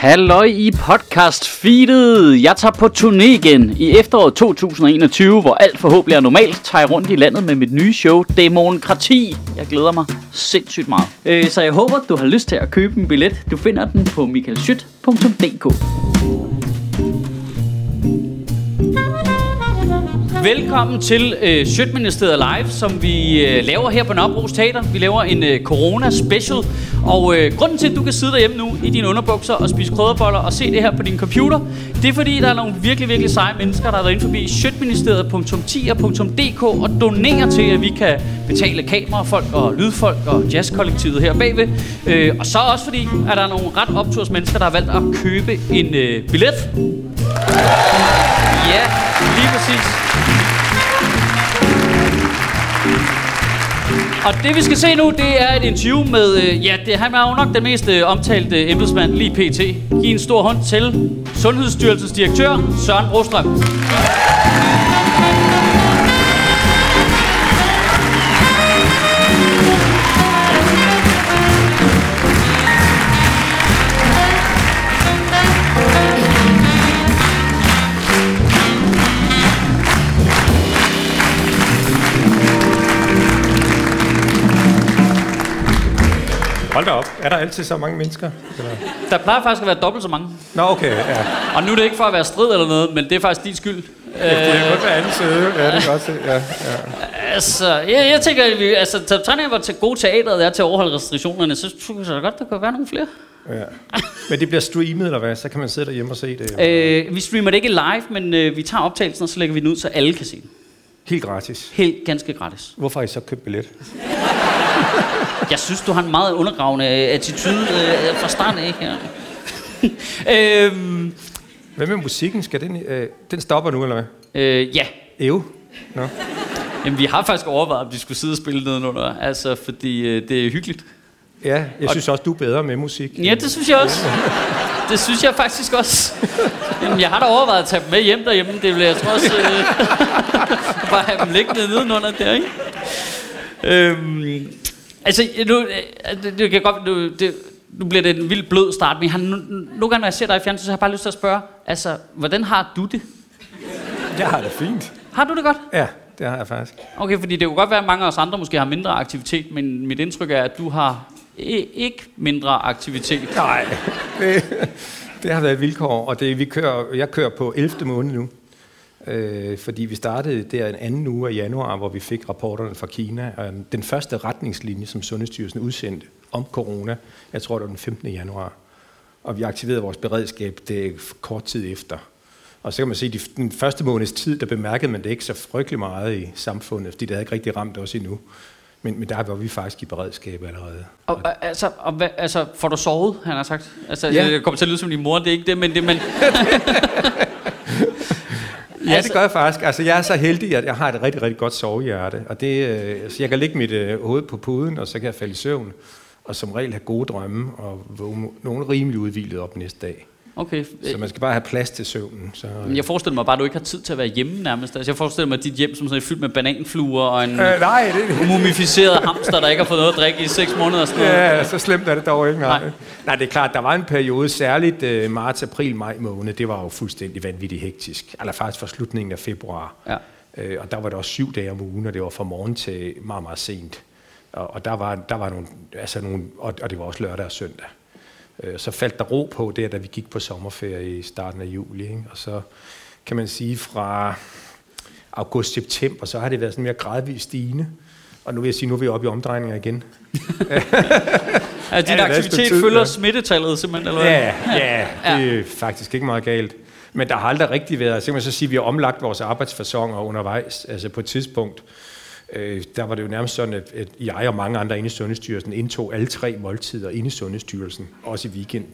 Halløj i podcast feedet. Jeg tager på turné igen i efteråret 2021, hvor alt forhåbentlig er normalt, tager jeg rundt i landet med mit nye show, Demokrati. Jeg glæder mig sindssygt meget. Øh, så jeg håber, du har lyst til at købe en billet. Du finder den på michaelschyt.dk. Velkommen til øh, Sjøtministeriet Live, som vi øh, laver her på Nørrebros Teater. Vi laver en øh, corona special, og øh, grunden til, at du kan sidde derhjemme nu i dine underbukser og spise krydderboller og se det her på din computer, det er fordi, der er nogle virkelig, virkelig seje mennesker, der er inde forbi sjøtministeriet.10.dk og donerer til, at vi kan betale kamerafolk og lydfolk og jazzkollektivet her bagved. Øh, og så også fordi, at der er nogle ret opturs mennesker, der har valgt at købe en øh, billet. Ja, lige præcis. Og det vi skal se nu, det er et interview med, øh, ja, det, han er jo nok den mest øh, omtalte embedsmand lige pt. Giv en stor hånd til Sundhedsstyrelsens direktør, Søren Brostrøm. Ja. Er der altid så mange mennesker? Eller? Der plejer faktisk at være dobbelt så mange. Nå, okay. Ja. Og nu er det ikke for at være strid eller noget, men det er faktisk din skyld. Det kan godt være anden side. Ja, det kan godt se. Ja, ja. Altså, jeg, jeg tænker, at vi, altså, træningen var til gode teateret er til at overholde restriktionerne, så synes jeg godt, der kan være nogle flere. ja. Men det bliver streamet, eller hvad? Så kan man sidde derhjemme og se det. Øh, vi streamer det ikke live, men øh, vi tager optagelsen, og så lægger vi den ud, så alle kan se den. Helt gratis. Helt ganske gratis. Hvorfor har I så købt billet? Jeg synes, du har en meget undergravende øh, attitude øh, fra starten, ikke? Ja. øhm, Hvad med musikken? Skal den, øh, den stopper nu, eller hvad? øh, ja, Ev? Nå. Jamen, vi har faktisk overvejet, om de skulle sidde og spille nedenunder, altså, fordi øh, det er hyggeligt. Ja, jeg synes også, du er bedre med musik. Ja, det synes jeg også. Det synes jeg faktisk også. Jamen, jeg har da overvejet at tage dem med hjem derhjemme. Det vil jeg tror også øh, bare have dem liggende nedenunder der, ikke? Øhm, altså, nu, øh, det, det kan godt, nu, det, nu bliver det en vildt blød start, men har, nu, nu gange, når jeg ser dig i fjernsynet, så har jeg bare lyst til at spørge, altså, hvordan har du det? Jeg har det fint. Har du det godt? Ja, det har jeg faktisk. Okay, fordi det kunne godt være, at mange af os andre måske har mindre aktivitet, men mit indtryk er, at du har ikke mindre aktivitet. Nej, det, det har været et vilkår, og det, vi kører, jeg kører på 11. måned nu. Øh, fordi vi startede der en anden uge af januar, hvor vi fik rapporterne fra Kina. Og den første retningslinje, som Sundhedsstyrelsen udsendte om corona, jeg tror det var den 15. januar. Og vi aktiverede vores beredskab det kort tid efter. Og så kan man se, at den første måneds tid, der bemærkede man det ikke så frygtelig meget i samfundet, fordi det havde ikke rigtig ramt os endnu. Men, men der var vi faktisk i beredskab allerede. Og, og, altså, og hvad, altså, får du sovet, han har sagt? Altså, Ja. jeg kommer til at lyde som din mor, det er ikke det, men det, men... Ja, Altså- det gør jeg faktisk. Altså, jeg er så heldig, at jeg har et rigtig, rigtig godt sovehjerte. Og det, øh, så jeg kan lægge mit øh, hoved på puden, og så kan jeg falde i søvn. Og som regel have gode drømme, og vågne nogen rimelig udvilet op næste dag. Okay. Så man skal bare have plads til søvnen. Så, Men Jeg forestiller mig bare, at du ikke har tid til at være hjemme nærmest. Altså, jeg forestiller mig, dit hjem som sådan er fyldt med bananfluer og en øh, nej, det, mumificeret hamster, der ikke har fået noget at drikke i 6 måneder. Sådan noget. Ja, så slemt er det dog ikke. Nej. nej. nej, det er klart, der var en periode, særligt øh, marts, april, maj måned, det var jo fuldstændig vanvittigt hektisk. Eller faktisk fra slutningen af februar. Ja. Øh, og der var det også syv dage om ugen, og det var fra morgen til meget, meget sent. Og, og der var, der var nogle, altså nogle, og, og det var også lørdag og søndag. Øh, så faldt der ro på det, da vi gik på sommerferie i starten af juli. Ikke? Og så kan man sige fra august-september, så har det været sådan mere gradvist stigende. Og nu vil jeg sige, nu er vi oppe i omdrejninger igen. Altså, din Ja, aktivitet tid, følger ja. smittetallet simpelthen, eller hvad? Ja, ja, det er faktisk ikke meget galt. Men der har aldrig rigtig været, så kan man så sige, at vi har omlagt vores arbejdsfassoner undervejs. Altså på et tidspunkt, øh, der var det jo nærmest sådan, at, at jeg og mange andre inde i Sundhedsstyrelsen indtog alle tre måltider inde i Sundhedsstyrelsen, også i weekenden.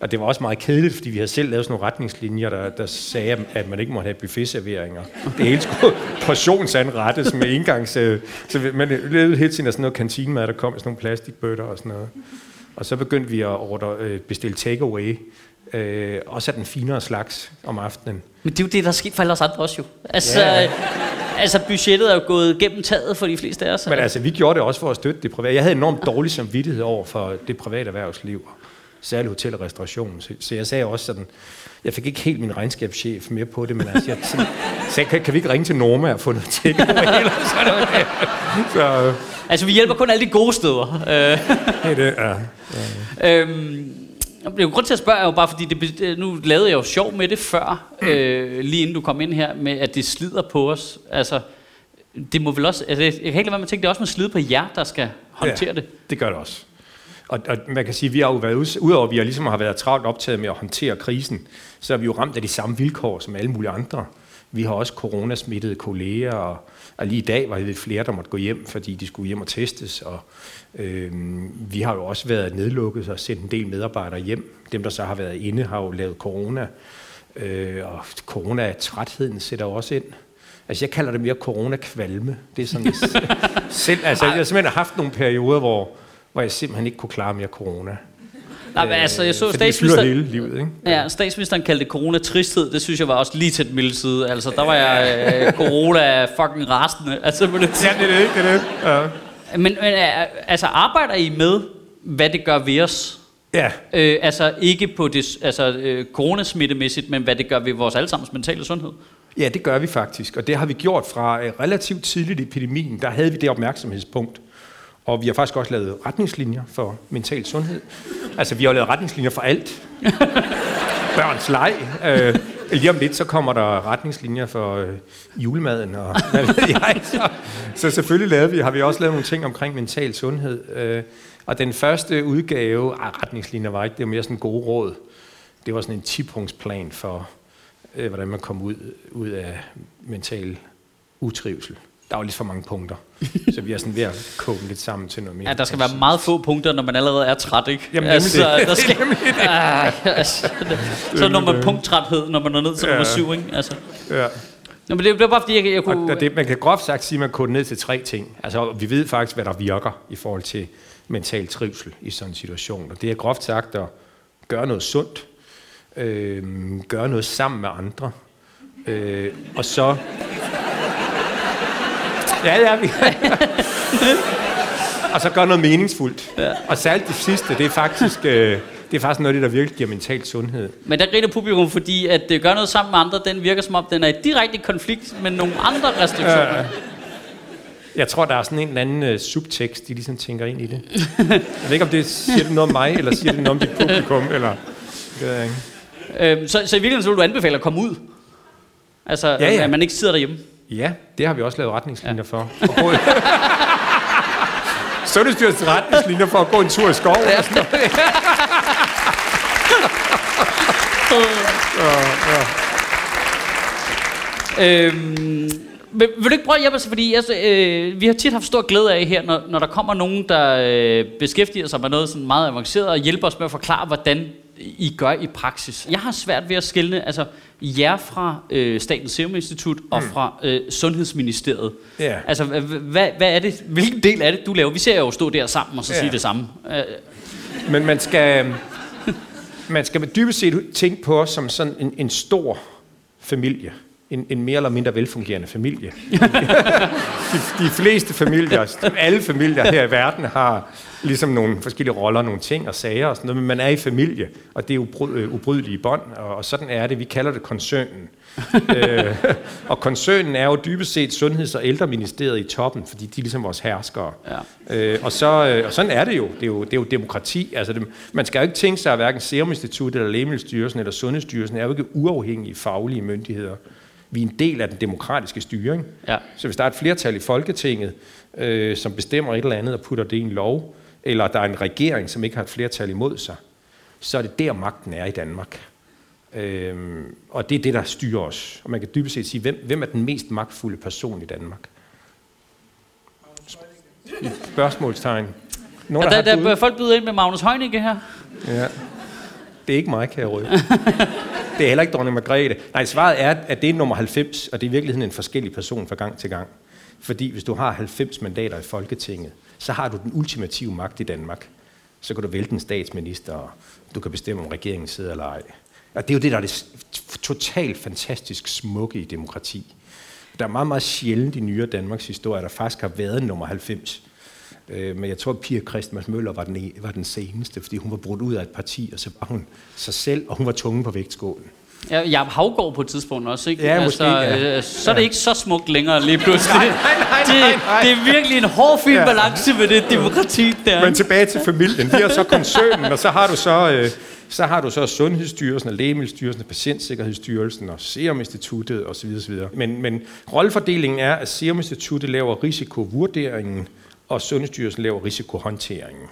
Og det var også meget kedeligt, fordi vi havde selv lavet sådan nogle retningslinjer, der, der sagde, at man ikke måtte have buffetserveringer. Det hele skulle portionsanrettes med indgangs... øh, Så man levede hele tiden af sådan noget kantinemad, der kom i sådan nogle plastikbøtter og sådan noget. Og så begyndte vi at ordre, øh, bestille takeaway, øh, også af den finere slags om aftenen. Men det er jo det, der er sket for alle os andre også jo. Altså, Ja. Altså budgettet er jo gået gennem taget for de fleste af os. Men altså, vi gjorde det også for at støtte det private. Jeg havde enormt dårlig samvittighed over for det private erhvervsliv. særligt hotel og restauration. Så, så jeg sagde også sådan, jeg fik ikke helt min regnskabschef med på det, men altså, jeg sådan, sagde, kan, kan vi ikke ringe til Norma og få noget til så, så, altså, vi hjælper kun alle de gode steder. det, det, ja. ja. Øhm, det er jo grund til at spørge, er jo bare fordi, det, nu lavede jeg jo sjov med det før, mm. øh, lige inden du kom ind her, med at det slider på os. Altså, det må vel også, altså, jeg kan ikke lade være med at tænke, det er også med slid på jer, der skal håndtere ja, det. det gør det også. Og, og man kan sige, at vi har jo været, udover at vi har ligesom har været travlt optaget med at håndtere krisen, så er vi jo ramt af de samme vilkår som alle mulige andre. Vi har også coronasmittede kolleger, og, og lige i dag var det flere, der måtte gå hjem, fordi de skulle hjem og testes. Og, øh, vi har jo også været nedlukket og sendt en del medarbejdere hjem. Dem, der så har været inde, har jo lavet corona. Øh, og corona-trætheden sætter også ind. Altså, jeg kalder det mere corona-kvalme. Det er sådan, selv, altså, jeg har simpelthen haft nogle perioder, hvor, hvor jeg simpelthen ikke kunne klare mere corona. Nej, men altså, jeg så øh, statsministeren... hele livet, ikke? Ja, statsministeren kaldte det corona-tristhed. Det synes jeg var også lige til den milde side. Altså, der var jeg øh, corona fucking rasende. Altså, på det ja, det er det, det er det. Ja. Men, men altså, arbejder I med, hvad det gør ved os? Ja. Øh, altså, ikke på det altså, øh, coronasmittemæssigt, men hvad det gør ved vores allesammens mentale sundhed? Ja, det gør vi faktisk, og det har vi gjort fra øh, relativt tidligt i epidemien. Der havde vi det opmærksomhedspunkt. Og vi har faktisk også lavet retningslinjer for mental sundhed. Altså, vi har lavet retningslinjer for alt. Børns leg. Øh, lige om lidt, så kommer der retningslinjer for øh, julemaden, og hvad ved jeg. Så, så selvfølgelig lavede vi, har vi også lavet nogle ting omkring mental sundhed. Øh, og den første udgave, ah, retningslinjer var ikke, det var mere sådan en god råd. Det var sådan en 10-punktsplan for, øh, hvordan man kom ud, ud af mental utrivsel der var lidt for mange punkter. så vi er sådan ved at koge lidt sammen til noget mere. Ja, der skal være meget få punkter, når man allerede er træt, ikke? Jamen, altså, det. Der skal, det. Ah, altså, det. Så når man punkttræthed, når man er ned til ja. nummer syv, ikke? Altså. Ja. Nå, men det var bare fordi, jeg, jeg kunne... Og det, man kan groft sagt sige, at man kunne ned til tre ting. Altså, vi ved faktisk, hvad der virker i forhold til mental trivsel i sådan en situation. Og det er groft sagt at gøre noget sundt, øh, gøre noget sammen med andre, øh, og så Ja, ja. Vi. og så gør noget meningsfuldt. Ja. Og særligt det sidste, det er faktisk... Øh, det er faktisk noget af det, der virkelig giver mental sundhed. Men der griner publikum, fordi at det gør noget sammen med andre, den virker som om, den er i direkte konflikt med nogle andre restriktioner. Ja. Jeg tror, der er sådan en eller anden uh, subtekst, de ligesom tænker ind i det. Jeg ved ikke, om det siger det noget om mig, eller siger det noget om dit publikum, eller... Det ved jeg ikke. Øhm, så, så i virkeligheden så vil du anbefale at komme ud? Altså, ja, ja. at man ikke sidder derhjemme? Ja, det har vi også lavet retningslinjer ja. for. Sundhedsstyrelsens retningslinjer for at gå en tur i skoven. Ja. ja, ja. Øhm, vil, vil du ikke prøve at hjælpe os? Fordi altså, øh, vi har tit haft stor glæde af her, når, når der kommer nogen, der øh, beskæftiger sig med noget sådan meget avanceret, og hjælper os med at forklare, hvordan I gør i praksis. Jeg har svært ved at skille, altså jer fra øh, Statens Serum Institut og mm. fra øh, Sundhedsministeriet. Yeah. Altså, hvad, hvad er det, hvilken del af det, du laver? Vi ser jo stå der sammen og så yeah. sige det samme. Øh. Men man skal, man skal dybest set tænke på os som sådan en, en stor familie en, en mere eller mindre velfungerende familie. de, de fleste familier, alle familier her i verden har ligesom nogle forskellige roller, nogle ting og sager og sådan noget, men man er i familie, og det er øh, ubrydelige bånd, og, og sådan er det. Vi kalder det koncernen. øh, og koncernen er jo dybest set Sundheds- og Ældreministeriet i toppen, fordi de er ligesom vores herskere. Ja. Øh, og, så, øh, og sådan er det jo. Det er jo, det er jo demokrati. Altså det, man skal jo ikke tænke sig, at hverken Serum Institut eller Lægemiddelstyrelsen eller Sundhedsstyrelsen er jo ikke uafhængige faglige myndigheder. Vi er en del af den demokratiske styring. Ja. Så hvis der er et flertal i Folketinget, øh, som bestemmer et eller andet og putter det i en lov, eller der er en regering, som ikke har et flertal imod sig, så er det der, magten er i Danmark. Øhm, og det er det, der styrer os. Og man kan dybest set sige, hvem, hvem er den mest magtfulde person i Danmark? Spørgsmålstegn. Nogen, ja, der, der, der folk byder ind med Magnus Heunicke her. Ja. Det er ikke mig, kan jeg røde. det er heller ikke dronning Margrethe. Nej, svaret er, at det er nummer 90, og det er i virkeligheden en forskellig person fra gang til gang. Fordi hvis du har 90 mandater i Folketinget, så har du den ultimative magt i Danmark. Så kan du vælte en statsminister, og du kan bestemme, om regeringen sidder eller ej. Og det er jo det, der er det totalt fantastisk smukke i demokrati. Der er meget, meget sjældent i nyere Danmarks historie, at der faktisk har været nummer 90. Øh, men jeg tror, at Pia Christmas Møller var den, e- var den seneste, fordi hun var brudt ud af et parti, og så var hun sig selv, og hun var tungen på vægtskålen. Ja, Jacob Havgård på et tidspunkt også, ikke? Ja, måske, ja. øh, Så er det ikke så smukt længere lige pludselig. Nej, nej, nej, det, nej, nej. det er virkelig en hård fin Ja. balance med det demokrati der. Men tilbage til familien. Vi har så koncernen, og så har du så, øh, så har du så Sundhedsstyrelsen, og Lægemiddelstyrelsen, og Patientsikkerhedsstyrelsen, og Serum Instituttet osv. osv. Men, men rollefordelingen er, at Serum Instituttet laver risikovurderingen, og Sundhedsstyrelsen laver risikohåndteringen.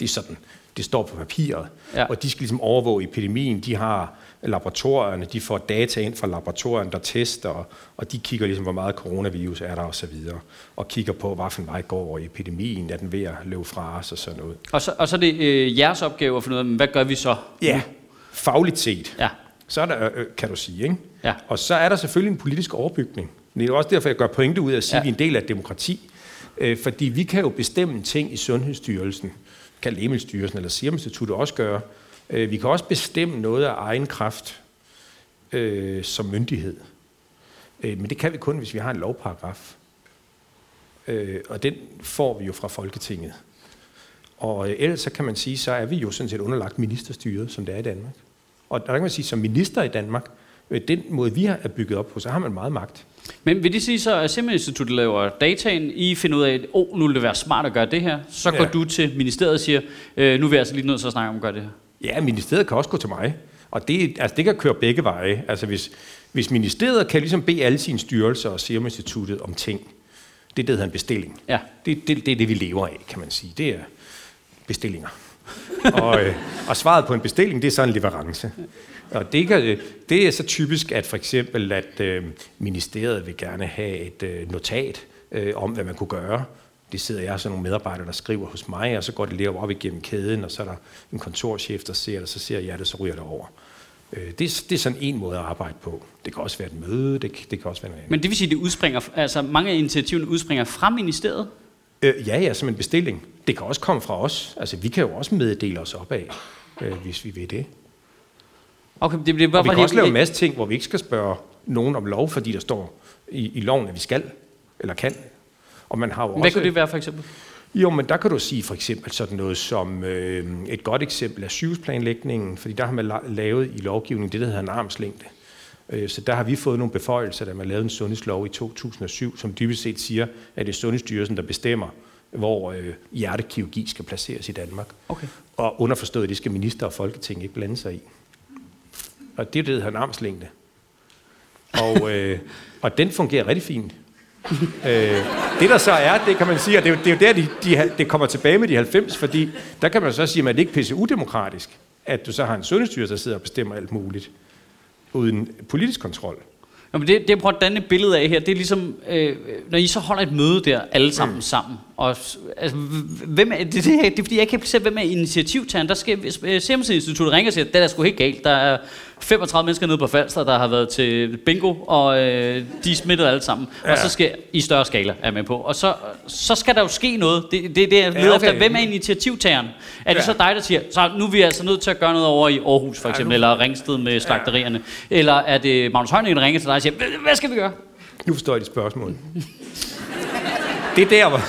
Det er sådan, det står på papiret. Ja. Og de skal ligesom overvåge epidemien. De har laboratorierne, de får data ind fra laboratorierne, der tester, og, og de kigger ligesom, hvor meget coronavirus er der og så videre. Og kigger på, hvilken vej går over epidemien, er den ved at løbe fra os og sådan noget. Og så, og så er det øh, jeres opgave at finde ud af, hvad gør vi så? Ja, fagligt set. Ja. Så er der, øh, kan du sige, ikke? Ja. Og så er der selvfølgelig en politisk overbygning. Det er også derfor, jeg gør pointe ud af at sige, Ja. at vi er en del af et demokrati. Øh, fordi vi kan jo bestemme ting i Sundhedsstyrelsen, kan Lægemiddelstyrelsen eller Serum Instituttet også gøre. Øh, vi kan også bestemme noget af egen kraft øh, som myndighed. Øh, men det kan vi kun, hvis vi har en lovparagraf. Øh, og den får vi jo fra Folketinget. Og øh, ellers så kan man sige, så er vi jo sådan set underlagt ministerstyret, som det er i Danmark. Og der kan man sige, som minister i Danmark, den måde vi har er bygget op på, så har man meget magt. Men vil det sige så, at Serum Instituttet laver dataen, I finder ud af, at oh, nu vil det være smart at gøre det her, så går Ja. du til ministeriet og siger, øh, nu er vi altså lige nødt til at snakke om at gøre det her. Ja, ministeriet kan også gå til mig. Og det, altså, det kan køre begge veje. Altså hvis, hvis ministeriet kan ligesom bede alle sine styrelser og Serum Instituttet om ting, det er det, der hedder en bestilling. Ja. Det, det, det er det, vi lever af, kan man sige. Det er bestillinger. og, øh, og svaret på en bestilling, det er så en leverance. Og det, kan, øh, det er så typisk, at for eksempel, at øh, ministeriet vil gerne have et øh, notat øh, om, hvad man kunne gøre. Det sidder jeg så nogle medarbejdere, der skriver hos mig, og så går det lige op igennem kæden, og så er der en kontorchef, der ser det, så ser jeg det, så ryger det over. Øh, det, er- det er sådan en måde at arbejde på. Det kan også være et møde, det, kan- det kan også være noget andet. Men det vil sige, at det udspringer, altså mange af initiativerne udspringer fra ministeriet? Øh, ja, ja, som en bestilling. Det kan også komme fra os. Altså, vi kan jo også meddele os op af, øh, hvis vi vil det. Okay, det bliver bare Og vi kan også lave en masse ting, hvor vi ikke skal spørge nogen om lov, fordi der står i, i loven, at vi skal eller kan. Og man har jo Hvad også... kunne det være for eksempel? Jo, men der kan du sige for eksempel sådan noget som øh, et godt eksempel af sygehusplanlægningen, fordi der har man la- lavet i lovgivningen det, der hedder en armslængde. Øh, Så der har vi fået nogle beføjelser, da man lavede en sundhedslov i 2007, som dybest set siger, at det er Sundhedsstyrelsen, der bestemmer, hvor øh, hjertekirurgi skal placeres i Danmark. Okay. Og underforstået, det skal minister og folketing ikke blande sig i. Og det er det, der hedder en armslængde. Og, øh, og den fungerer rigtig fint. øh, det der så er, det kan man sige, og det er jo, det er jo der, de, de, det kommer tilbage med de 90, fordi der kan man så sige, at det ikke er pisse udemokratisk, at du så har en sundhedsstyrelse, der sidder og bestemmer alt muligt, uden politisk kontrol. Nå, men det, det, jeg prøver at danne et billede af her, det er ligesom, øh, når I så holder et møde der, alle sammen mm. sammen, og altså, hvem er, det, det, det er fordi, jeg kan ikke se, hvem er initiativtageren. Der skal, øh, Serum Instituttet ringer og siger, det er sgu helt galt. Der er 35 mennesker nede på Falster, der har været til bingo, og øh, de er smittet alle sammen. Ja. Og så skal i større skala, er med på. Og så, så skal der jo ske noget. Det er det, det, jeg leder Ja, efter. okay. Hvem er initiativtageren? Er det Ja. så dig, der siger, så nu er vi altså nødt til at gøre noget over i Aarhus for Ja, eksempel, nu- eller Ringsted med slagterierne? Eller er det Magnus Heunicke, der ringer til dig og siger, "Hvad- hvad skal vi gøre? Nu forstår jeg dit spørgsmål. Det er der, hvor...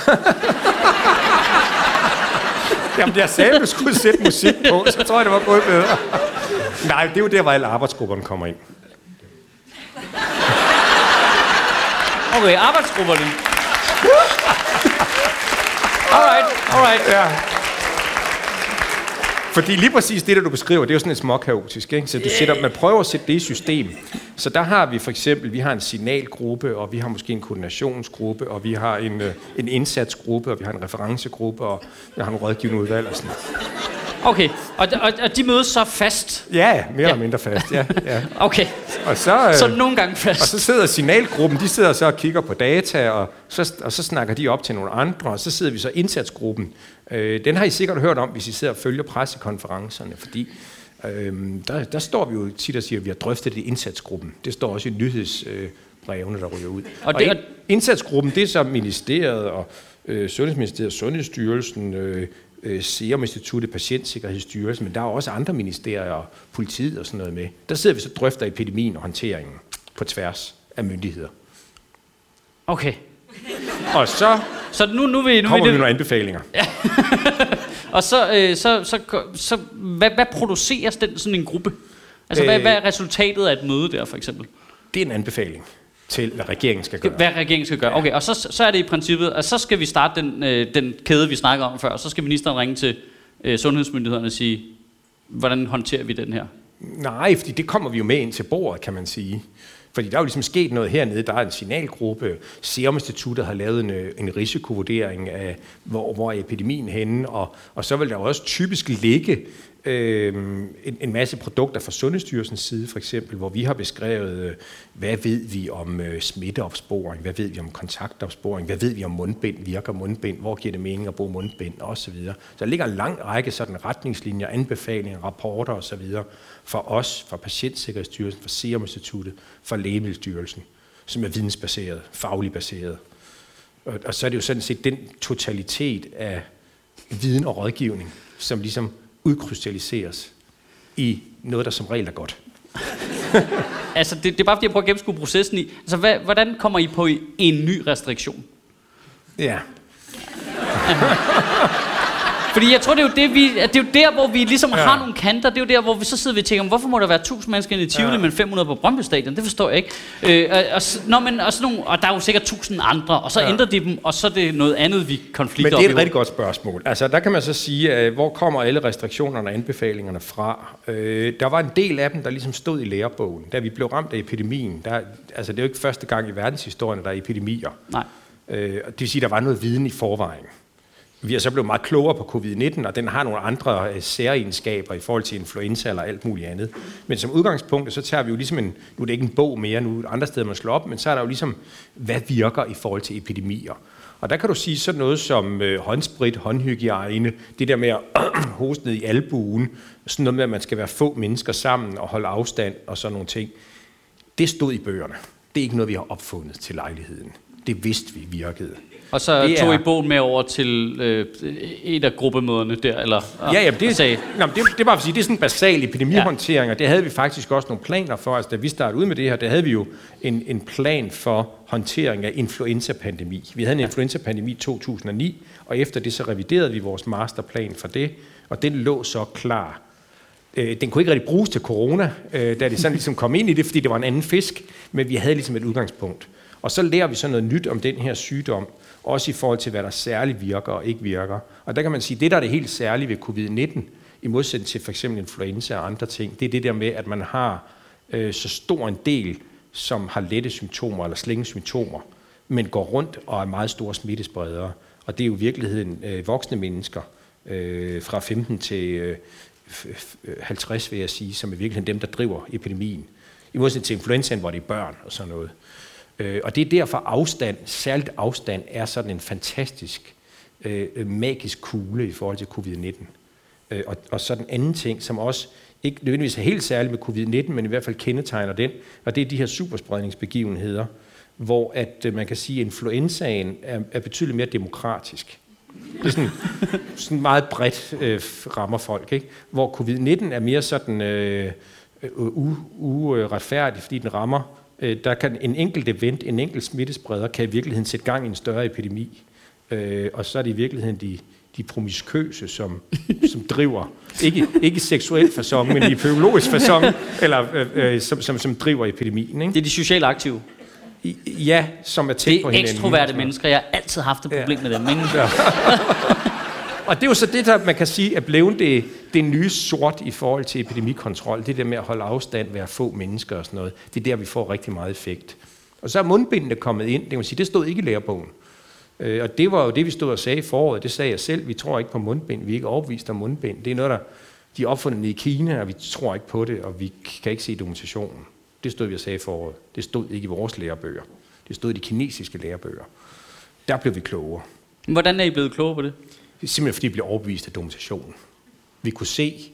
Jamen, jeg sagde, at du skulle sætte musik på, så tror jeg, det var gået bedre. Nej, det er jo der, hvor alle arbejdsgrupperne kommer ind. Okay, arbejdsgrupperne. Alright, alright. Ja. Fordi lige præcis det, der du beskriver, det er jo sådan et småkaotisk. Ikke? Så du sætter, man prøver at sætte det i system. Så der har vi for eksempel, vi har en signalgruppe, og vi har måske en koordinationsgruppe, og vi har en, øh, en indsatsgruppe, og vi har en referencegruppe, og vi har en rådgivende udvalg og sådan noget. Okay, og, og, og de mødes så fast. Ja, mere Ja. eller mindre fast. Ja, ja. Okay, Og så, øh, så nogle gange og fast. så sidder signalgruppen, de sidder så og kigger på data, og så, og så snakker de op til nogle andre, og så sidder vi så indsatsgruppen. Øh, den har I sikkert hørt om, hvis I sidder og følger pressekonferencerne, fordi øh, der, der står vi jo tit og siger, at vi har drøftet det i indsatsgruppen. Det står også i nyhedsbrevene, der ryger ud. Og Og, det- og ind- indsatsgruppen, det er så ministeriet og øh, Sundhedsministeriet, Sundhedsstyrelsen, øh, øh, Serum Instituttet, Patientsikkerhedsstyrelsen, men der er også andre ministerier og politiet og sådan noget med. Der sidder vi så og drøfter epidemien og håndteringen på tværs af myndigheder. Okay, Og så, Så nu, nu vil nu Kommer vi nogle anbefalinger? Og så, øh, så, så, så hvad, hvad produceres den sådan en gruppe? Altså, øh, hvad, hvad er resultatet af et møde der, for eksempel? Det er en anbefaling til, hvad regeringen skal gøre. Hvad regeringen skal gøre. Okay, og så, så er det i princippet, at så skal vi starte den, øh, den kæde, vi snakker om før, og så skal ministeren ringe til øh, sundhedsmyndighederne og sige, hvordan håndterer vi den her? Nej, fordi det kommer vi jo med ind til bordet, kan man sige. Fordi der er jo ligesom sket noget hernede. Der er en signalgruppe. Serum Instituttet har lavet en, øh, en risikovurdering af, hvor, hvor er epidemien henne. Og, og så vil der jo også typisk ligge øh, en, en masse produkter fra Sundhedsstyrelsens side, for eksempel, hvor vi har beskrevet, øh, hvad ved vi om øh, smitteopsporing, hvad ved vi om kontaktopsporing, hvad ved vi om mundbind, virker mundbind, hvor giver det mening at bruge mundbind osv. Så der ligger en lang række sådan retningslinjer, anbefalinger, rapporter osv. for os, fra Patientsikkerhedsstyrelsen, fra Serum Instituttet, fra Lægemiddelstyrelsen, som er vidensbaseret, fagligt baseret. Og, og så er det jo sådan set den totalitet af viden og rådgivning, som ligesom udkrystalliseres i noget, der som regel er godt. Altså, det, det er bare fordi, jeg prøver at gennemskue processen i. Altså, hvad, hvordan kommer I på en ny restriktion? Ja, Fordi jeg tror, det er jo, det, vi, det er jo der, hvor vi ligesom ja. Har nogle kanter. Det er jo der, hvor vi så sidder vi og tænker, hvorfor må der være 1000 mennesker i Tivoli, ja. Men 500 på Brøndby Stadion? Det forstår jeg ikke. Øh, og, og, s- nå, men, og, sådan nogle, og der er jo sikkert 1000 andre, og så ja. Ændrer de dem, og så er det noget andet, vi konflikter Men det er et rigtig godt spørgsmål. Altså, der kan man så sige, at hvor kommer alle restriktionerne og anbefalingerne fra? Øh, der var en del af dem, der ligesom stod i lærebogen. Da vi blev ramt af epidemien, der, altså det er jo ikke første gang i verdenshistorien, der er epidemier. Nej. Øh, og det vil sige, der var noget viden i forvejen. Vi er så blevet meget klogere på covid-19, og den har nogle andre øh, særegenskaber i forhold til influenza eller alt muligt andet. Men som udgangspunkt, så tager vi jo ligesom en, nu er det ikke en bog mere, nu er det andre steder, man slår op, men så er der jo ligesom, hvad virker i forhold til epidemier. Og der kan du sige sådan noget som øh, håndsprit, håndhygiejne, det der med at hoste ned i albuen, sådan noget med, at man skal være få mennesker sammen og holde afstand og sådan nogle ting. Det stod i bøgerne. Det er ikke noget, vi har opfundet til lejligheden. Det vidste vi virkede. Og så Det tog I er- bogen med over til øh, et af gruppemøderne der, eller? Ja, ja, og det, sagde, nå, det, det er bare for at sige, det er sådan en basal epidemihåndtering, og det havde vi faktisk også nogle planer for. Altså, da vi startede ud med det her, der havde vi jo en, en plan for håndtering af influenzapandemi. Vi havde en influenzapandemi i 2009, og efter det så reviderede vi vores masterplan for det, og den lå så klar. Øh, Den kunne ikke rigtig bruges til corona, øh, da det sådan ligesom kom ind i det, fordi det var en anden fisk, men vi havde ligesom et udgangspunkt. Og så lærer vi så noget nyt om den her sygdom, også i forhold til, hvad der særligt virker og ikke virker. Og der kan man sige, at det, der er det helt særlige ved covid-19, i modsætning til for eksempel influenza og andre ting, det er det der med, at man har øh, så stor en del, som har lette symptomer eller slængesymptomer, men går rundt og er meget store smittespredere. Og det er jo i virkeligheden øh, voksne mennesker, øh, fra 15 til øh, 50, vil jeg sige, som er virkelig dem, der driver epidemien. I modsætning til influenzaen, hvor det er børn og sådan noget. Øh, og det er derfor afstand, særligt afstand, er sådan en fantastisk øh, øh, magisk kugle i forhold til covid-19. Øh, og, og så den anden ting, som også ikke nødvendigvis er helt særlig med covid-19, men i hvert fald kendetegner den, og det er de her superspredningsbegivenheder, hvor at øh, man kan sige, at influenzaen er, er betydeligt mere demokratisk. Det er sådan, sådan meget bredt øh, rammer folk, ikke? Hvor covid-19 er mere sådan øh, øh uretfærdig, fordi den rammer, øh, der kan en enkelt event, en enkelt smittespreder, kan i virkeligheden sætte gang i en større epidemi. Øh, og så er det i virkeligheden de, de promiskøse, som, som driver, ikke, ikke seksuel fasong, men i biologisk fasong, eller, øh, øh, som, som, som driver epidemien. Ikke? det er de socialt aktive. I- Ja, som er tæt Det på er hinanden. ekstroverte mennesker. Jeg har altid haft et problem med dem. Ikke? Og det er jo så det, der man kan sige er blevet det, det nye sort i forhold til epidemikontrol. Det der med at holde afstand, være få mennesker og sådan noget. Det er der, vi får rigtig meget effekt. Og så er mundbindene kommet ind. Det, kan man sige, det stod ikke i lærebogen. Øh, og det var jo det, vi stod og sagde i foråret. Det sagde jeg selv. Vi tror ikke på mundbind. Vi er ikke overbevist om mundbind. Det er noget, der de er opfundet i Kina, og vi tror ikke på det, og vi kan ikke se dokumentationen. Det stod vi og sagde i foråret. Det stod ikke i vores lærebøger. Det stod i de kinesiske lærebøger. Der blev vi klogere. Hvordan er I blevet klogere på det? Simpelthen fordi, vi blev overbevist af dokumentationen. Vi kunne se,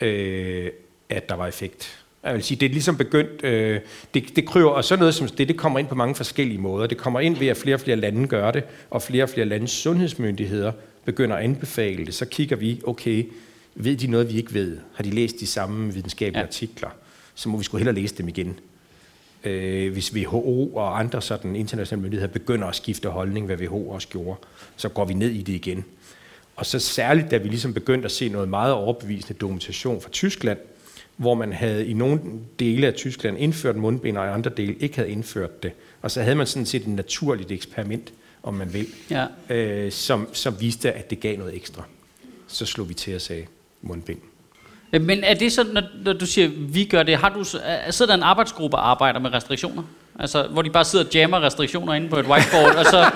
øh, at der var effekt. Jeg vil sige, det er ligesom begyndt, øh, det, det kryver, og sådan noget som det, det kommer ind på mange forskellige måder. Det kommer ind ved, at flere og flere lande gør det, og flere og flere landes sundhedsmyndigheder begynder at anbefale det. Så kigger vi, okay, ved de noget, vi ikke ved? Har de læst de samme videnskabelige Ja. ja. artikler? Så må vi skulle hellere læse dem igen. Øh, hvis WHO og andre sådan internationale myndigheder begynder at skifte holdning, hvad WHO også gjorde, så går vi ned i det igen. Og så særligt, da vi ligesom begyndte at se noget meget overbevisende dokumentation fra Tyskland, hvor man havde i nogle dele af Tyskland indført mundbind, og i andre dele ikke havde indført det. Og så havde man sådan set et naturligt eksperiment, om man vil, Ja. øh, som, som viste, at det gav noget ekstra. Så slog vi til at sige mundbind. Men er det sådan, når, når du siger, vi gør det, har du, er- sidder der en arbejdsgruppe og arbejder med restriktioner? Altså, hvor de bare sidder og jammer restriktioner inde på et whiteboard, og så,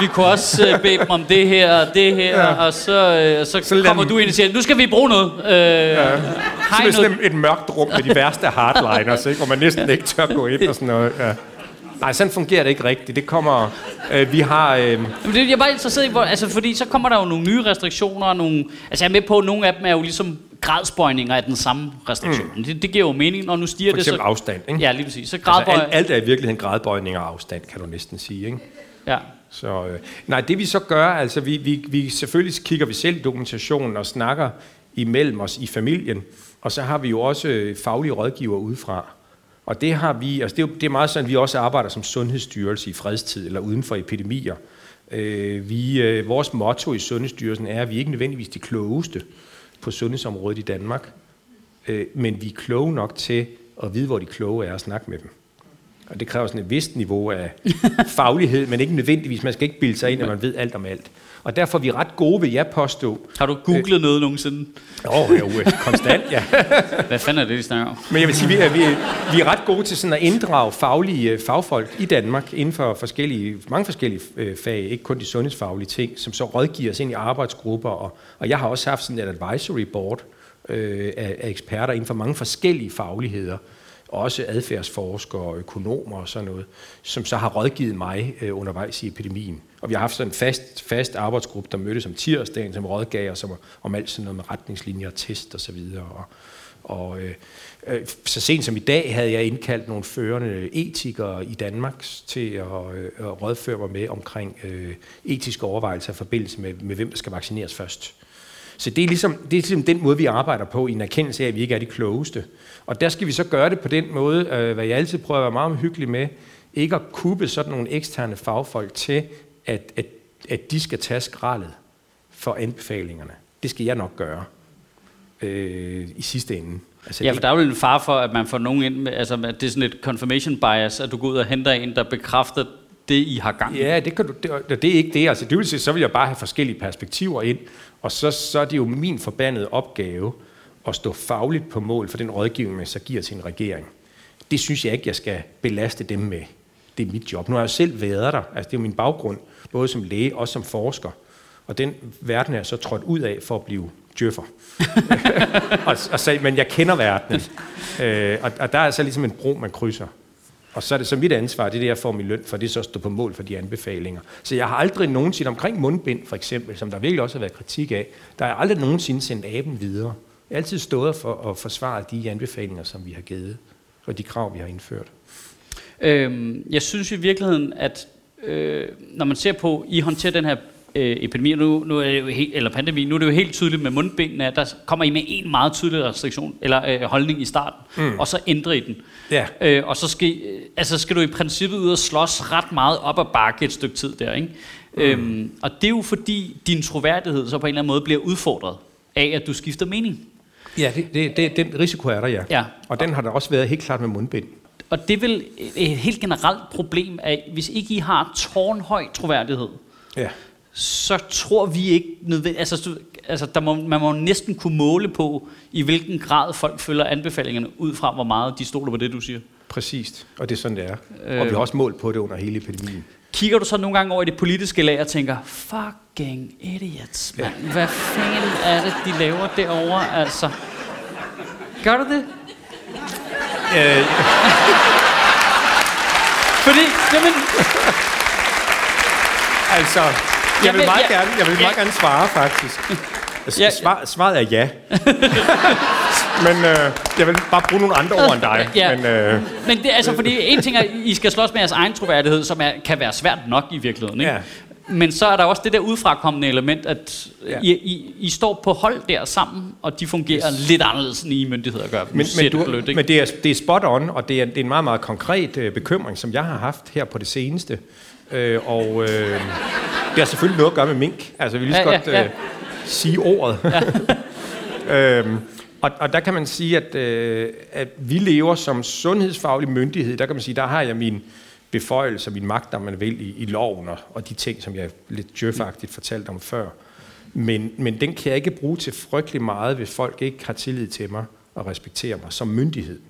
vi kunne også øh, bede dem om det her og det her, ja. og så, øh, så, Så så kommer dem- du ind og siger, nu skal vi bruge noget. Øh, ja. Simpelthen noget? sådan et, et mørkt rum med de værste hardliners, ikke? hvor man næsten ikke tør gå ind og sådan noget. Ja. Nej, sådan fungerer det ikke rigtigt. Det kommer... Øh, vi har... Øh, Jamen, det, jeg er bare interesseret i, hvor, altså, fordi så kommer der jo nogle nye restriktioner, og nogle, altså jeg er med på, at nogle af dem er jo ligesom gradsbøjninger af den samme restriktion. Mm. Det, det giver jo mening, når nu stiger for det, så... eksempel afstand. Ikke? Ja, lige præcis. Så altså, gradbøj... alt, alt er i virkeligheden gradbøjning og afstand, kan du næsten sige. Ikke? ja. Så, øh, nej, det vi så gør, altså vi, vi, vi selvfølgelig kigger vi selv dokumentationen og snakker imellem os i familien, og så har vi jo også øh, faglige rådgiver udefra. Og det har vi, altså det er, jo, det er meget sådan, at vi også arbejder som sundhedsstyrelse i fredstid eller uden for epidemier. Øh, vi, øh, vores motto i Sundhedsstyrelsen er, at vi ikke nødvendigvis de klogeste på sundhedsområdet i Danmark, øh, men vi er kloge nok til at vide, hvor de kloge er og snakke med dem. Og det kræver sådan et vist niveau af faglighed, men ikke nødvendigvis. Man skal ikke bilde sig ind, at man ved alt om alt. Og derfor er vi ret gode, vil jeg påstå. Har du googlet noget nogensinde? Åh, oh, jo, øh, konstant, ja. Hvad fanden er det, de snakker om? Men jeg vil sige, vi er, vi, er, vi er ret gode til sådan at inddrage faglige øh, fagfolk i Danmark inden for forskellige, mange forskellige øh, fag, ikke kun de sundhedsfaglige ting, som så rådgiver os ind i arbejdsgrupper. Og, og jeg har også haft sådan et advisory board øh, af, af eksperter inden for mange forskellige fagligheder, også adfærdsforskere og økonomer og sådan noget, som så har rådgivet mig øh, undervejs i epidemien. Og vi har haft sådan en fast, fast arbejdsgruppe, der mødtes om tirsdagen, som rådgav os om, om alt sådan noget med retningslinjer, test og så videre. Og, og øh, øh, så sent som i dag havde jeg indkaldt nogle førende etikere i Danmark til at, øh, at rådføre mig med omkring øh, etiske overvejelser i forbindelse med, med, hvem der skal vaccineres først. Så det er, ligesom, det er ligesom den måde, vi arbejder på, i en erkendelse af, at vi ikke er de klogeste. Og der skal vi så gøre det på den måde, øh, hvad jeg altid prøver at være meget hyggelig med, ikke at kubbe sådan nogle eksterne fagfolk til, at, at, at de skal tage skraldet for anbefalingerne. Det skal jeg nok gøre øh, i sidste ende. Altså, Ja, for der er jo en far for, at man får nogen ind med, altså at det er sådan et confirmation bias, at du går ud og henter en, der bekræfter det, I har gang i. Ja, det, kan du, det, det er ikke det. Altså, det vil sige, så vil jeg bare have forskellige perspektiver ind, og så, så er det jo min forbandede opgave at stå fagligt på mål for den rådgivning, man så giver til en regering. Det synes jeg ikke, jeg skal belaste dem med. Det er mit job. Nu har jeg selv været der. Altså, det er jo min baggrund, både som læge og som forsker. Og den verden er jeg så trådt ud af for at blive djøffer. og, og så, men jeg kender verdenen. Øh, og, og der er altså ligesom en bro, man krydser. Og så er det så mit ansvar, det er det, jeg får min løn for, det er så at stå på mål for de anbefalinger. Så jeg har aldrig nogensinde, omkring mundbind for eksempel, som der virkelig også har været kritik af, der har jeg aldrig nogensinde sendt aben videre. Jeg har altid stået for at forsvare de anbefalinger, som vi har givet, og de krav, vi har indført. Øhm, jeg synes i virkeligheden, at øh, når man ser på, I håndterer den her øh, epidemi, nu, nu er det jo helt, eller pandemi, nu er det jo helt tydeligt med mundbindene, at der kommer I med en meget tydelig restriktion, eller øh, holdning i starten, mm. og så ændrer I den. Ja. Øh, og så skal, øh, altså skal du i princippet ud og slås ret meget op ad bakke et stykke tid der, ikke? Mm. Øhm, og det er jo fordi, din troværdighed så på en eller anden måde bliver udfordret af, at du skifter mening. Ja, det, det, det, den risiko er der, ja. Ja. Og den har der også været helt klart med mundbind. Og det er vel et helt generelt problem, at hvis ikke I har tårnhøj troværdighed, Ja. så tror vi ikke nødvendigt... Altså, altså der må, man må næsten kunne måle på, i hvilken grad folk følger anbefalingerne, ud fra hvor meget de stoler på det, du siger. Præcist, og det er sådan, det er. Øh. Og vi har også målt på det under hele epidemien. Kigger du så nogle gange over i det politiske lag og tænker, fucking idiots, mand. Hvad fanden er det, de laver derovre, altså? Gør du det? Øh, Fordi, jamen, altså, jeg vil meget ja- gerne, jeg vil ja- meget gerne svare, faktisk. Ja. Ja. Svar, svaret er ja. Men øh, jeg vil bare bruge nogle andre ord end dig. Ja. Men, øh, Men det altså, fordi en ting er, I skal slås med jeres egen troværdighed, som er, kan være svært nok i virkeligheden. Ikke? Men så er der også det der udefrakommende element, at Ja. I, I, I står på hold der sammen, og de fungerer yes. lidt anderledes, end I myndigheder gør. Men, men, det du, blødt, men det, er, det er spot on, og det er, det er en meget, meget konkret øh, bekymring, som jeg har haft her på det seneste. Øh, og øh, det har selvfølgelig noget at gøre med mink. Altså, vi vil lige så Ja, godt ja, ja. Øh, sige ordet. Ja. øhm, og, og der kan man sige, at, øh, at vi lever som sundhedsfaglig myndighed. Der kan man sige, der har jeg min beføjelse, min magt, om man vil, i, i loven og, og de ting, som jeg lidt djøfagtigt fortalte om før. Men, men den kan jeg ikke bruge til frygtelig meget, hvis folk ikke har tillid til mig og respekterer mig som myndighed.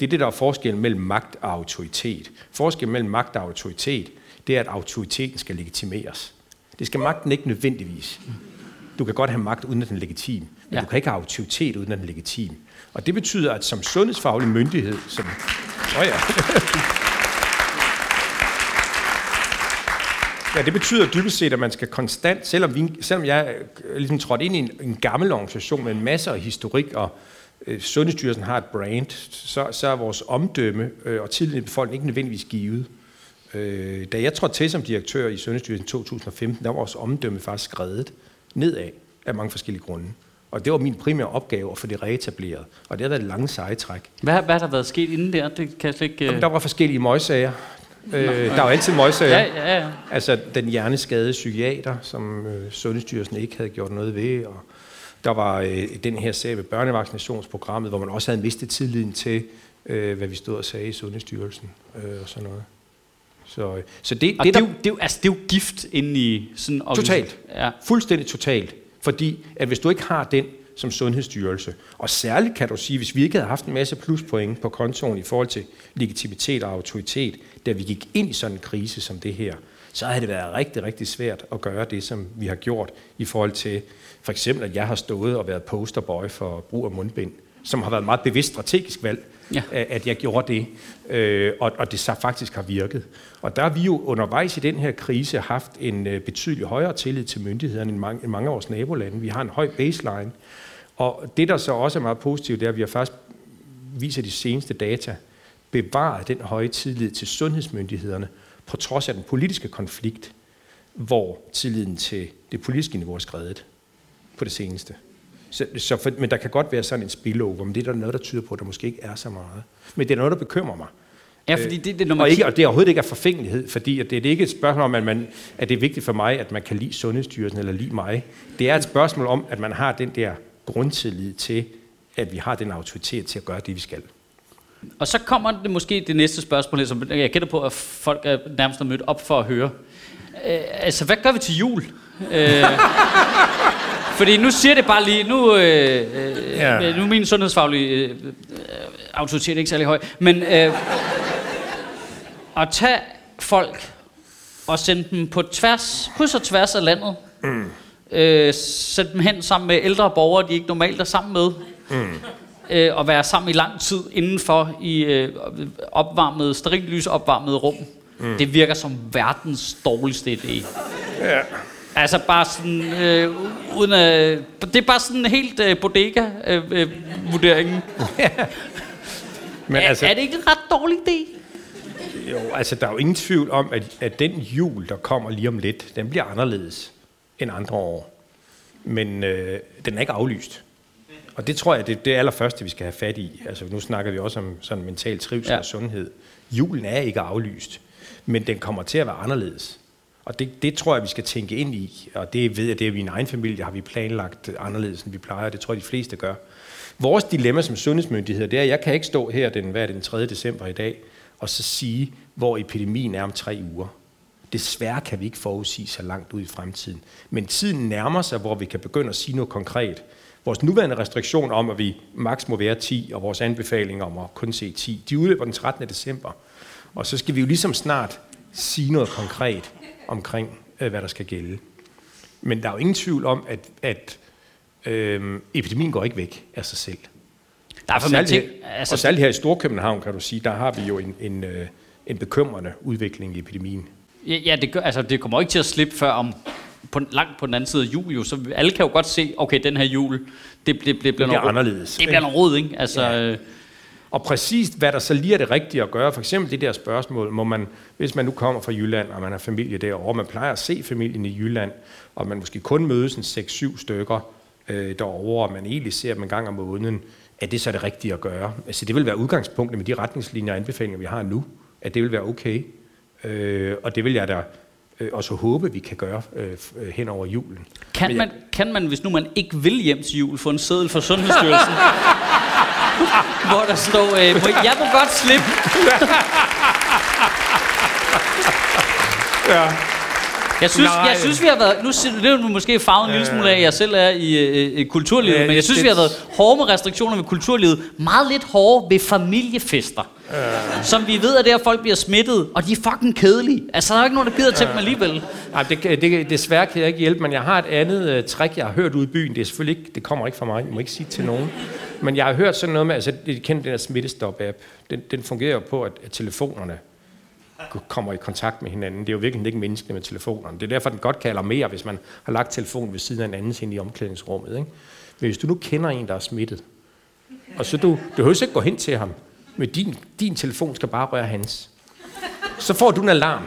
Det er det, der er forskellen mellem magt og autoritet. Forskellen mellem magt og autoritet, det er, at autoriteten skal legitimeres. Det skal magten ikke nødvendigvis. Du kan godt have magt, uden at den er legitim, men ja. du kan ikke have autoritet, uden at den er legitim. Og det betyder, at som sundhedsfaglig myndighed, som... Oh ja. Ja, det betyder dybest set, at man skal konstant, selvom, vi, selvom jeg øh, ligesom trådte ind i en, en gammel organisation med en masse af historik, og øh, Sundhedsstyrelsen har et brand, så, så er vores omdømme øh, og tillid i befolkningen ikke nødvendigvis givet. Øh, da jeg trådte til som direktør i Sundhedsstyrelsen i 2015, der var vores omdømme faktisk skrevet nedad af mange forskellige grunde. Og det var min primære opgave at få det reetableret. Og det har været et lange seje træk. Hvad, hvad har der været sket inden der? Det kan jeg slet ikke... Jamen, øh, der var forskellige møgssager. Øh, der er jo altid møgssager. Ja, ja, ja. Altså den hjerneskadede psykiater, som øh, Sundhedsstyrelsen ikke havde gjort noget ved, og der var øh, den her sag ved børnevaccinationsprogrammet, hvor man også havde mistet tilliden til, øh, hvad vi stod og sagde i Sundhedsstyrelsen øh, og sådan noget. Så, øh, så det, det, det, der, er jo, det, er jo, altså, det er jo gift inde i sådan en. Totalt. Ja. Fuldstændig totalt. Fordi at hvis du ikke har den som sundhedsstyrelse, og særligt kan du sige, hvis vi ikke havde haft en masse pluspoint på kontoen i forhold til legitimitet og autoritet, da vi gik ind i sådan en krise som det her, så havde det været rigtig, rigtig svært at gøre det, som vi har gjort i forhold til, for eksempel, at jeg har stået og været posterboy for brug af mundbind, som har været et meget bevidst strategisk valg, ja. at jeg gjorde det, øh, og, og det så faktisk har virket. Og der har vi jo undervejs i den her krise haft en øh, betydelig højere tillid til myndighederne end mange, end mange af vores nabolande. Vi har en høj baseline, og det, der så også er meget positivt, det er, at vi har faktisk, viser de seneste data, bevaret den høje tillid til sundhedsmyndighederne, på trods af den politiske konflikt, hvor tilliden til det politiske niveau er skredet på det seneste. Så, så for, men der kan godt være sådan en spillover, men det er der noget, der tyder på, at der måske ikke er så meget. Men det er noget, der bekymrer mig. ja, fordi det, det, når man Og, ikke, og det er overhovedet ikke af forfængelighed, fordi at det, det er ikke et spørgsmål om, at, man, at det er vigtigt for mig, at man kan lide Sundhedsstyrelsen eller lide mig. Det er et spørgsmål om, at man har den der grundtillid til, at vi har den autoritet til at gøre det, vi skal. Og så kommer det måske det næste spørgsmål, som jeg gætter på, at folk er nærmest er mødt op for at høre. Øh, altså, hvad gør vi til jul? Øh, fordi nu siger det bare lige, nu, øh, øh, Ja. nu er min sundhedsfaglige øh, øh, autoritet ikke særlig høj, men øh, at tage folk og sende dem på tværs, kryds og tværs af landet, mm. øh, sætte dem hen sammen med ældre borgere, de ikke normalt er sammen med, øh, og være sammen i lang tid indenfor i øh, opvarmede, sterillys opvarmede rum. Mm. Det virker som verdens dårligste idé. Ja. Altså bare sådan, øh, uden at, det er bare sådan helt øh, bodega-vurderingen. Men er, altså, er det ikke en ret dårlig idé? jo, altså, der er jo ingen tvivl om, at, at den jul, der kommer lige om lidt, den bliver anderledes end andre år. Men øh, den er ikke aflyst. Og det tror jeg, det er det allerførste, vi skal have fat i. Altså, nu snakker vi også om sådan mental trivsel Ja. og sundhed. Julen er ikke aflyst, men den kommer til at være anderledes. Og det, det tror jeg, vi skal tænke ind i. Og det ved jeg, det er i min egen familie, har vi planlagt anderledes, end vi plejer. Det tror jeg, de fleste gør. Vores dilemma som sundhedsmyndigheder, det er, at jeg kan ikke stå her den, hvad er det, den 3. december i dag, og så sige, hvor epidemien er om tre uger. Desværre kan vi ikke forudsige så langt ud i fremtiden. Men tiden nærmer sig, hvor vi kan begynde at sige noget konkret. Vores nuværende restriktioner om, at vi maks må være 10, og vores anbefalinger om at kun se 10, de udløber den 13. december. Og så skal vi jo ligesom snart sige noget konkret omkring, øh, hvad der skal gælde. Men der er jo ingen tvivl om, at, at øh, epidemien går ikke væk af sig selv. Der er for særligt, ting, her, altså, og særligt her i Storkøbenhavn, kan du sige, der har vi jo en, en, øh, en bekymrende udvikling i epidemien. Ja, ja det, gør, altså, det kommer ikke til at slippe før om på, langt på den anden side af jul, jo, så alle kan jo godt se, okay, den her jul, det, det, det, bliver, bliver noget, anderledes, Det bliver noget rod, ikke? Altså, Ja. øh, Og præcis hvad der så lige er det rigtige at gøre, for eksempel det der spørgsmål, må man, hvis man nu kommer fra Jylland, og man har familie derovre, man plejer at se familien i Jylland, og man måske kun mødes en 6-7 stykker øh, derovre, og man egentlig ser dem en gang om måneden, er det så det rigtige at gøre? Altså det vil være udgangspunktet med de retningslinjer og anbefalinger, vi har nu, at det vil være okay. Øh, og det vil jeg da øh, også håbe, vi kan gøre øh, øh hen over julen. Kan Men man, kan man, hvis nu man ikke vil hjem til jul, få en seddel fra Sundhedsstyrelsen? hvor der står, øh, må, jeg må godt slippe. ja. Jeg synes, Nej. jeg synes, vi har været... Nu det er måske farvet en lille smule af, at jeg selv er i, i, i kulturlivet, ja, men jeg synes, det, vi har været hårde med restriktioner ved kulturlivet. Meget lidt hårde ved familiefester. Uh. Som vi ved, at der folk bliver smittet, og de er fucking kedelige. Altså, der er ikke nogen, der gider til uh. dem alligevel. Nej, det, det, desværre kan jeg ikke hjælpe, men jeg har et andet uh, trick, jeg har hørt ude i byen. Det er selvfølgelig ikke, det kommer ikke fra mig, jeg må ikke sige til nogen. Men jeg har hørt sådan noget med, altså, det kender den der smittestop-app. Den, den fungerer jo på, at, at telefonerne kommer i kontakt med hinanden. Det er jo virkelig ikke menneskeligt med telefonerne. Det er derfor, den godt kan alarmere, hvis man har lagt telefonen ved siden af en anden ind i omklædningsrummet. Ikke? Men hvis du nu kender en, der er smittet, og så du, du behøver ikke gå hen til ham, men din, din telefon skal bare røre hans. Så får du en alarm.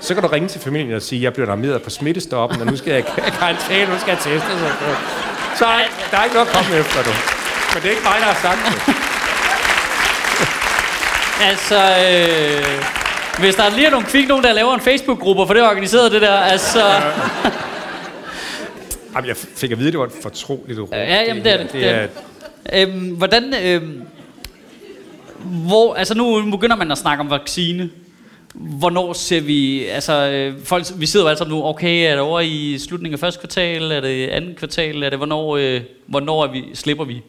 Så kan du ringe til familien og sige, jeg bliver alarmeret på smittestoppen, og nu skal jeg i karantæne, nu skal jeg teste. Så der er ikke noget at komme efter, du. Men det er ikke mig, der har sagt det. altså, øh, hvis der lige er nogle kvik, nogen, der laver en Facebook-gruppe for det organiseret, det der, altså... Jamen, jeg fik at vide, at det var et fortroligt ord. Ja, jamen, det er det. det, er, Øhm, hvordan... Øhm, hvor, altså nu begynder man at snakke om vaccine. Hvornår ser vi, altså øh, folk, vi sidder jo alle sammen nu, okay, er det over i slutningen af første kvartal, er det andet kvartal, er det, hvornår, øh, hvornår er vi, slipper vi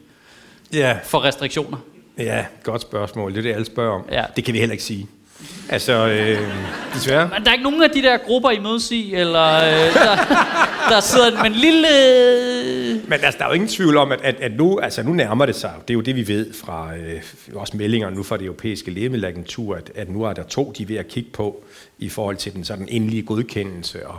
ja. for restriktioner? Ja, godt spørgsmål. Det er det, alle spørger om. Ja. Det kan vi heller ikke sige. Altså, øh, desværre. Men der er ikke nogen af de der grupper, I mødes i, eller øh, der, der sidder med en lille... Men altså, der er jo ingen tvivl om, at, at, at nu, altså, nu nærmer det sig. Det er jo det, vi ved fra øh, også meldinger nu fra det europæiske lægemiddelagentur, at, at nu er der to, de er ved at kigge på i forhold til den sådan endelige godkendelse. Og,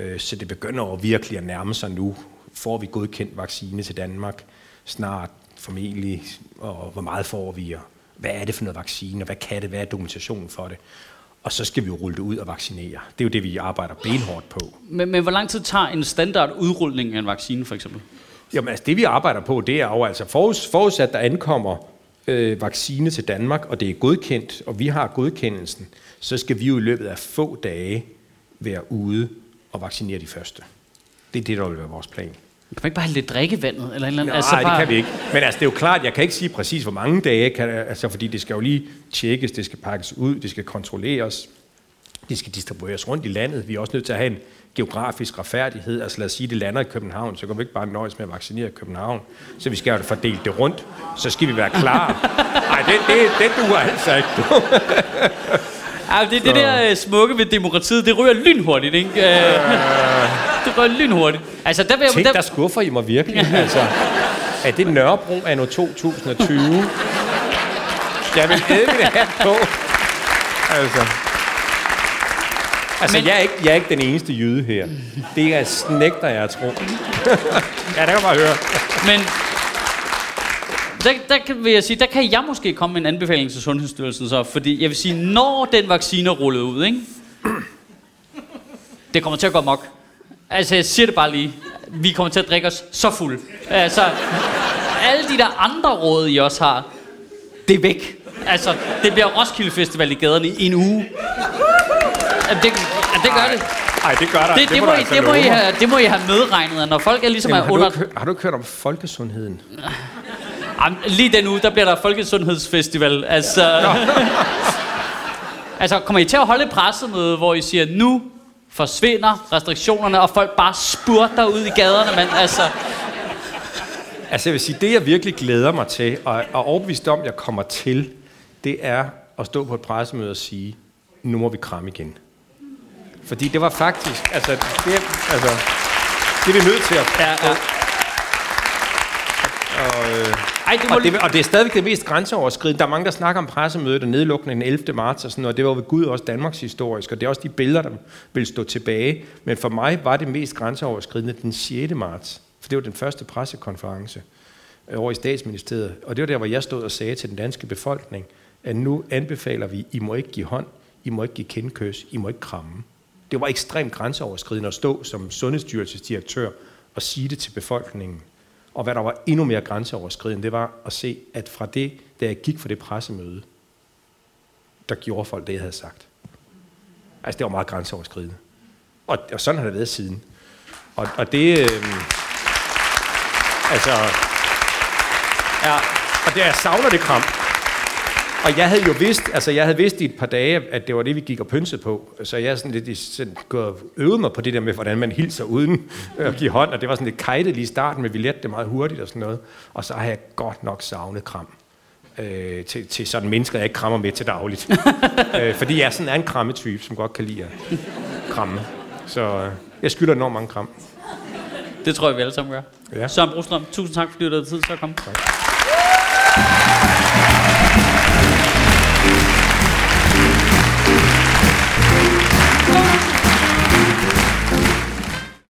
øh, så det begynder jo virkelig at nærme sig nu. Får vi godkendt vaccine til Danmark snart, formentlig, og hvor meget får vi, og hvad er det for noget vaccine, og hvad kan det, hvad er dokumentationen for det? Og så skal vi jo rulle det ud og vaccinere. Det er jo det, vi arbejder benhårdt på. Men, men hvor lang tid tager en standard udrulning af en vaccine, for eksempel? Jamen altså, det vi arbejder på, det er jo altså forus, forudsat, der ankommer øh, vaccine til Danmark, og det er godkendt, og vi har godkendelsen, så skal vi jo i løbet af få dage være ude og vaccinere de første. Det er det, der vil være vores plan. Kan man ikke bare have lidt drikkevandet? Eller eller Nej, altså bare... det kan vi ikke. Men altså, det er jo klart, jeg kan ikke sige præcis, hvor mange dage, kan, altså, fordi det skal jo lige tjekkes, det skal pakkes ud, det skal kontrolleres, det skal distribueres rundt i landet. Vi er også nødt til at have en geografisk retfærdighed. Altså lad os sige, det lander i København, så kan vi ikke bare nøjes med at vaccinere København. Så vi skal jo fordele det rundt. Så skal vi være klar. Nej, det, det, det duer altså ikke. Ja, det det der uh, smukke ved demokratiet. Det ryger lynhurtigt, ikke? Uh, ryger lynhurtigt. Altså, der vil jeg, Tænk, der... der skuffer I mig virkelig. altså, er det Nørrebro anno 2020? Jeg vil æde hat på. Altså. Altså, Men... jeg, er ikke, jeg er ikke den eneste jøde her. Det er snægter, jeg tror. ja, det kan man bare høre. Men der, der kan, vil jeg sige, der kan jeg måske komme med en anbefaling til Sundhedsstyrelsen så, fordi jeg vil sige, når den vaccine er rullet ud, ikke? det kommer til at gå mok. Altså, jeg siger det bare lige. Vi kommer til at drikke os så fuld. Altså, alle de der andre råd, I også har, det er væk. Altså, det bliver Roskilde Festival i gaderne i en uge. Det, det gør det. Nej, det gør der. Det, det, det, må, I, altså det, må I have, det må I have medregnet, når folk er ligesom Jamen, er under... Du har du ikke hørt om folkesundheden? Jamen, lige den uge, der bliver der Folkesundhedsfestival. Altså, altså, kommer I til at holde pressemøde, hvor I siger, nu forsvinder restriktionerne, og folk bare spurter ud i gaderne, men altså... Altså, jeg vil sige, det jeg virkelig glæder mig til, og er overbevist om, jeg kommer til, det er at stå på et pressemøde og sige, nu må vi kramme igen. Fordi det var faktisk, altså, det, altså, det er vi nødt til at... Ja, ja. Og, øh, ej, det må... og, det, og det er stadigvæk det mest grænseoverskridende. Der er mange, der snakker om pressemødet og nedlukningen den 11. marts og sådan noget. Det var ved Gud også Danmarks historisk, og det er også de billeder, der vil stå tilbage. Men for mig var det mest grænseoverskridende den 6. marts, for det var den første pressekonference, øh, over i statsministeriet. Og det var der, hvor jeg stod og sagde til den danske befolkning, at nu anbefaler vi, I må ikke give hånd, I må ikke give kindkøs, I må ikke kramme. Det var ekstremt grænseoverskridende at stå som sundhedsstyrelsesdirektør og sige det til befolkningen. Og hvad der var endnu mere grænseoverskridende, det var at se, at fra det, da jeg gik for det pressemøde, der gjorde folk det, jeg havde sagt. Altså, det var meget grænseoverskridende. Og, og sådan har det været siden. Og, og det... Øh, altså... Ja, og det, jeg savner det kram. Og jeg havde jo vidst, altså jeg havde vidst i et par dage, at det var det, vi gik og pynsede på. Så jeg sådan lidt sådan, gået øvede mig på det der med, hvordan man hilser uden at give hånd. Og det var sådan lidt kajtet lige i starten, men vi lærte det meget hurtigt og sådan noget. Og så har jeg godt nok savnet kram. Øh, til, til sådan mennesker, jeg ikke krammer med til dagligt. øh, fordi jeg er sådan en krammetype, som godt kan lide at kramme. Så øh, jeg skylder enormt mange kram. Det tror jeg, vi alle sammen gør. Ja. Søren Brostrøm, tusind tak, fordi du havde tid til at komme. Tak.